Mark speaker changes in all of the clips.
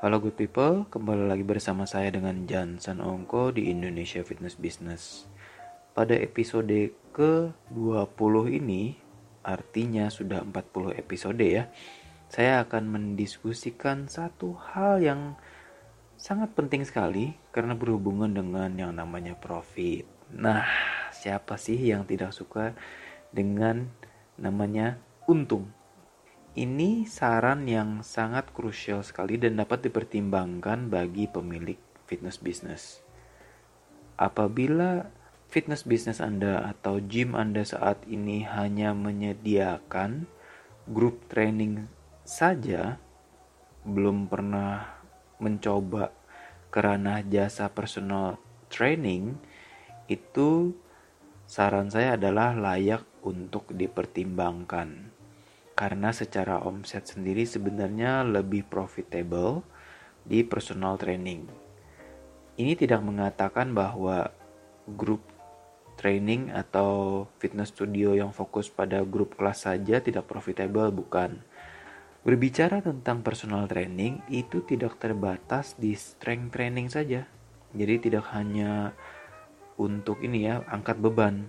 Speaker 1: Halo good people, kembali lagi bersama saya dengan Jansan Ongko di Indonesia Fitness Business. Pada episode ke-20 ini, artinya sudah 40 episode ya, saya akan mendiskusikan satu hal yang sangat penting sekali karena berhubungan dengan yang namanya profit. Nah, siapa sih yang tidak suka dengan namanya untung? Ini saran yang sangat krusial sekali dan dapat dipertimbangkan bagi pemilik fitness business. Apabila fitness business Anda atau gym Anda saat ini hanya menyediakan grup training saja, belum pernah mencoba kerana jasa personal training, itu saran saya adalah layak untuk dipertimbangkan karena secara omset sendiri sebenarnya lebih profitable di personal training. Ini tidak mengatakan bahwa grup training atau fitness studio yang fokus pada grup kelas saja tidak profitable, bukan. Berbicara tentang personal training itu tidak terbatas di strength training saja. Jadi tidak hanya untuk ini ya, angkat beban.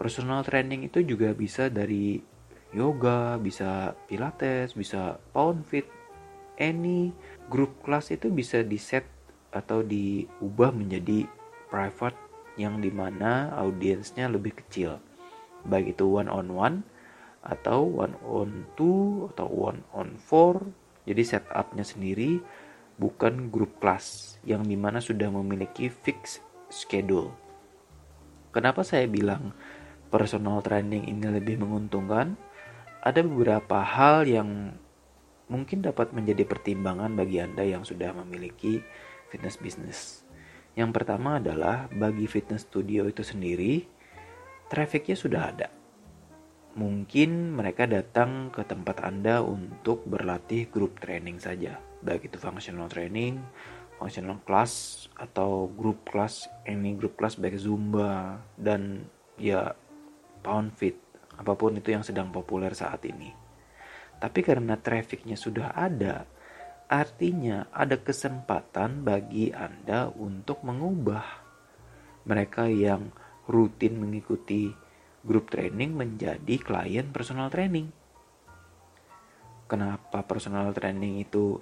Speaker 1: Personal training itu juga bisa dari yoga, bisa pilates, bisa pound fit, any group class itu bisa di set atau diubah menjadi private yang di mana audiensnya lebih kecil. Baik itu one on one atau one on two atau one on four. Jadi setupnya sendiri bukan grup kelas yang di mana sudah memiliki fix schedule. Kenapa saya bilang personal training ini lebih menguntungkan ada beberapa hal yang mungkin dapat menjadi pertimbangan bagi Anda yang sudah memiliki fitness business. Yang pertama adalah bagi fitness studio itu sendiri, trafficnya sudah ada. Mungkin mereka datang ke tempat Anda untuk berlatih grup training saja, baik itu functional training, functional class, atau group class, any group class baik Zumba, dan ya pound fit apa pun itu yang sedang populer saat ini. Tapi karena trafficnya sudah ada, artinya ada kesempatan bagi Anda untuk mengubah mereka yang rutin mengikuti grup training menjadi klien personal training. Kenapa personal training itu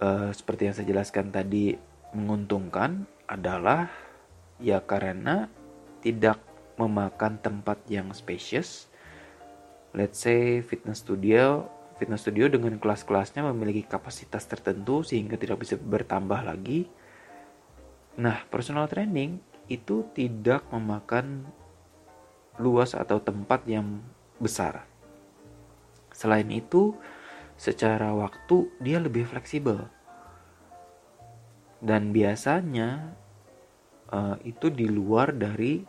Speaker 1: uh, seperti yang saya jelaskan tadi menguntungkan adalah ya karena tidak memakan tempat yang spacious. Let's say fitness studio, fitness studio dengan kelas-kelasnya memiliki kapasitas tertentu sehingga tidak bisa bertambah lagi. Nah, personal training itu tidak memakan luas atau tempat yang besar. Selain itu, secara waktu dia lebih fleksibel. Dan biasanya uh, itu di luar dari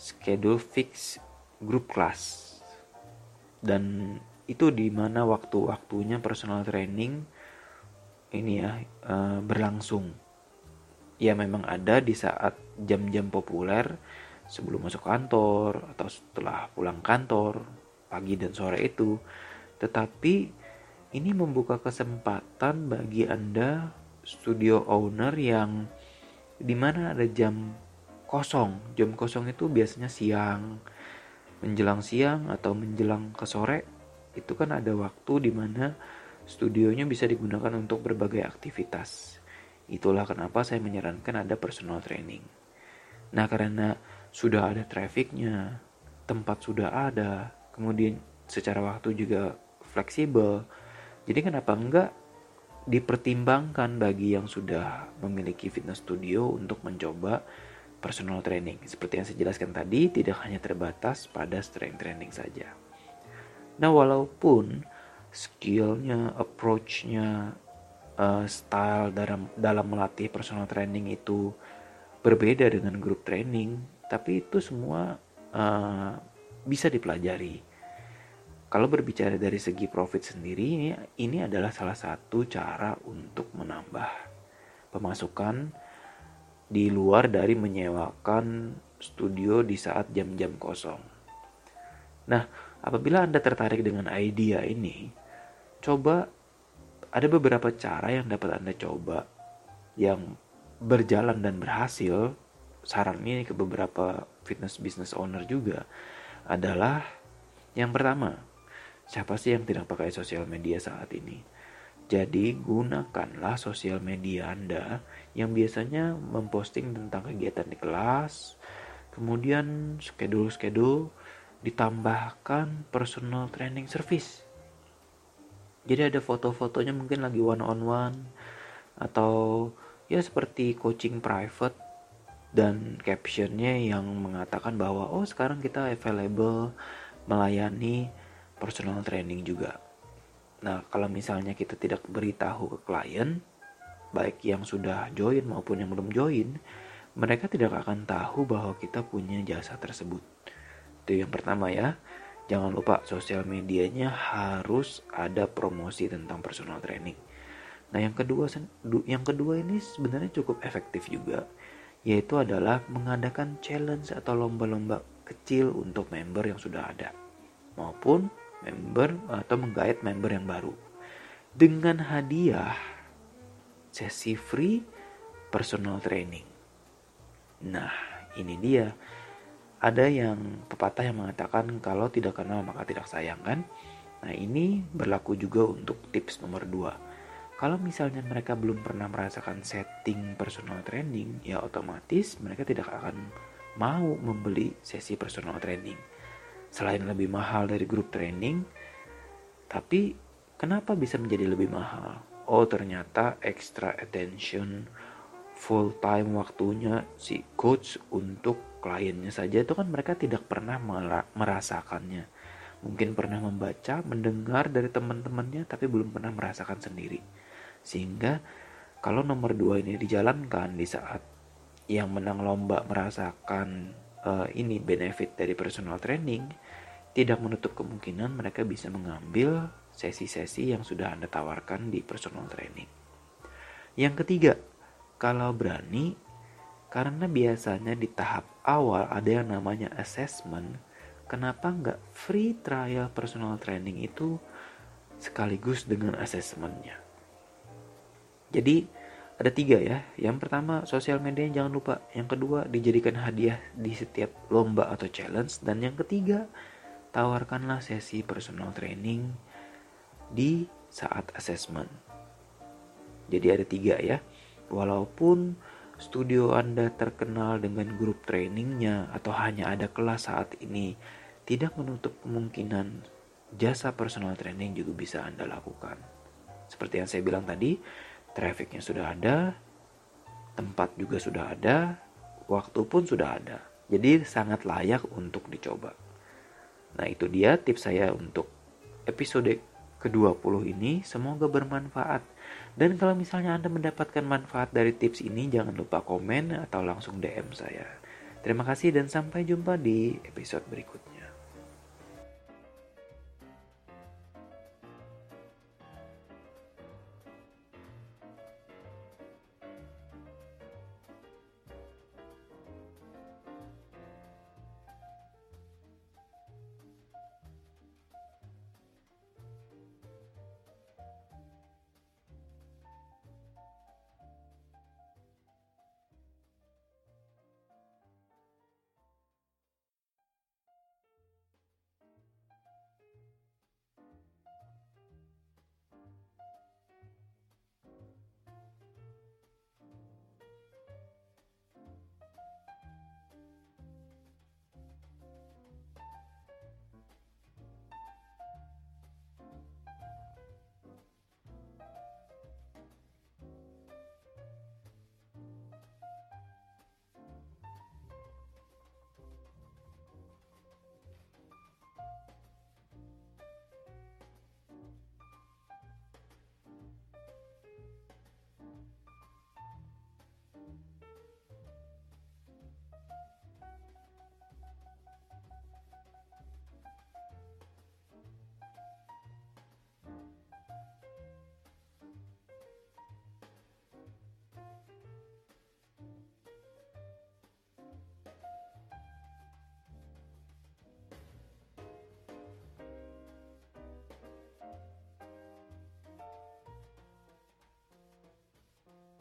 Speaker 1: schedule fix grup kelas dan itu di mana waktu-waktunya personal training ini ya uh, berlangsung. Ya memang ada di saat jam-jam populer sebelum masuk kantor atau setelah pulang kantor pagi dan sore itu. Tetapi ini membuka kesempatan bagi anda studio owner yang di mana ada jam kosong. Jam kosong itu biasanya siang, menjelang siang atau menjelang ke sore. Itu kan ada waktu di mana studionya bisa digunakan untuk berbagai aktivitas. Itulah kenapa saya menyarankan ada personal training. Nah, karena sudah ada trafficnya, tempat sudah ada, kemudian secara waktu juga fleksibel. Jadi kenapa enggak dipertimbangkan bagi yang sudah memiliki fitness studio untuk mencoba personal training. Seperti yang saya jelaskan tadi, tidak hanya terbatas pada strength training saja. Nah, walaupun skillnya, approachnya, uh, style dalam dalam melatih personal training itu berbeda dengan grup training, tapi itu semua uh, bisa dipelajari. Kalau berbicara dari segi profit sendiri, ini, ini adalah salah satu cara untuk menambah pemasukan di luar dari menyewakan studio di saat jam-jam kosong. Nah, apabila Anda tertarik dengan idea ini, coba ada beberapa cara yang dapat Anda coba yang berjalan dan berhasil. Saran ini ke beberapa fitness business owner juga adalah yang pertama, siapa sih yang tidak pakai sosial media saat ini? Jadi gunakanlah sosial media Anda yang biasanya memposting tentang kegiatan di kelas, kemudian schedule-schedule ditambahkan personal training service. Jadi ada foto-fotonya mungkin lagi one on one atau ya seperti coaching private dan captionnya yang mengatakan bahwa oh sekarang kita available melayani personal training juga Nah, kalau misalnya kita tidak beritahu ke klien, baik yang sudah join maupun yang belum join, mereka tidak akan tahu bahwa kita punya jasa tersebut. Itu yang pertama ya. Jangan lupa sosial medianya harus ada promosi tentang personal training. Nah, yang kedua yang kedua ini sebenarnya cukup efektif juga, yaitu adalah mengadakan challenge atau lomba-lomba kecil untuk member yang sudah ada maupun member atau menggait member yang baru dengan hadiah sesi free personal training. Nah, ini dia. Ada yang pepatah yang mengatakan kalau tidak kenal maka tidak sayang kan? Nah, ini berlaku juga untuk tips nomor 2. Kalau misalnya mereka belum pernah merasakan setting personal training, ya otomatis mereka tidak akan mau membeli sesi personal training selain lebih mahal dari grup training tapi kenapa bisa menjadi lebih mahal? Oh ternyata extra attention full time waktunya si coach untuk kliennya saja itu kan mereka tidak pernah merasakannya. Mungkin pernah membaca mendengar dari teman-temannya tapi belum pernah merasakan sendiri. Sehingga kalau nomor dua ini dijalankan di saat yang menang lomba merasakan uh, ini benefit dari personal training, tidak menutup kemungkinan mereka bisa mengambil sesi-sesi yang sudah Anda tawarkan di personal training. Yang ketiga, kalau berani, karena biasanya di tahap awal ada yang namanya assessment, kenapa nggak free trial personal training itu sekaligus dengan assessmentnya? Jadi ada tiga ya. Yang pertama sosial media jangan lupa. Yang kedua dijadikan hadiah di setiap lomba atau challenge. Dan yang ketiga tawarkanlah sesi personal training di saat assessment. Jadi ada tiga ya. Walaupun studio Anda terkenal dengan grup trainingnya atau hanya ada kelas saat ini, tidak menutup kemungkinan jasa personal training juga bisa Anda lakukan. Seperti yang saya bilang tadi, Trafficnya sudah ada, tempat juga sudah ada, waktu pun sudah ada. Jadi sangat layak untuk dicoba. Nah itu dia tips saya untuk episode ke-20 ini. Semoga bermanfaat. Dan kalau misalnya Anda mendapatkan manfaat dari tips ini, jangan lupa komen atau langsung DM saya. Terima kasih dan sampai jumpa di episode berikutnya.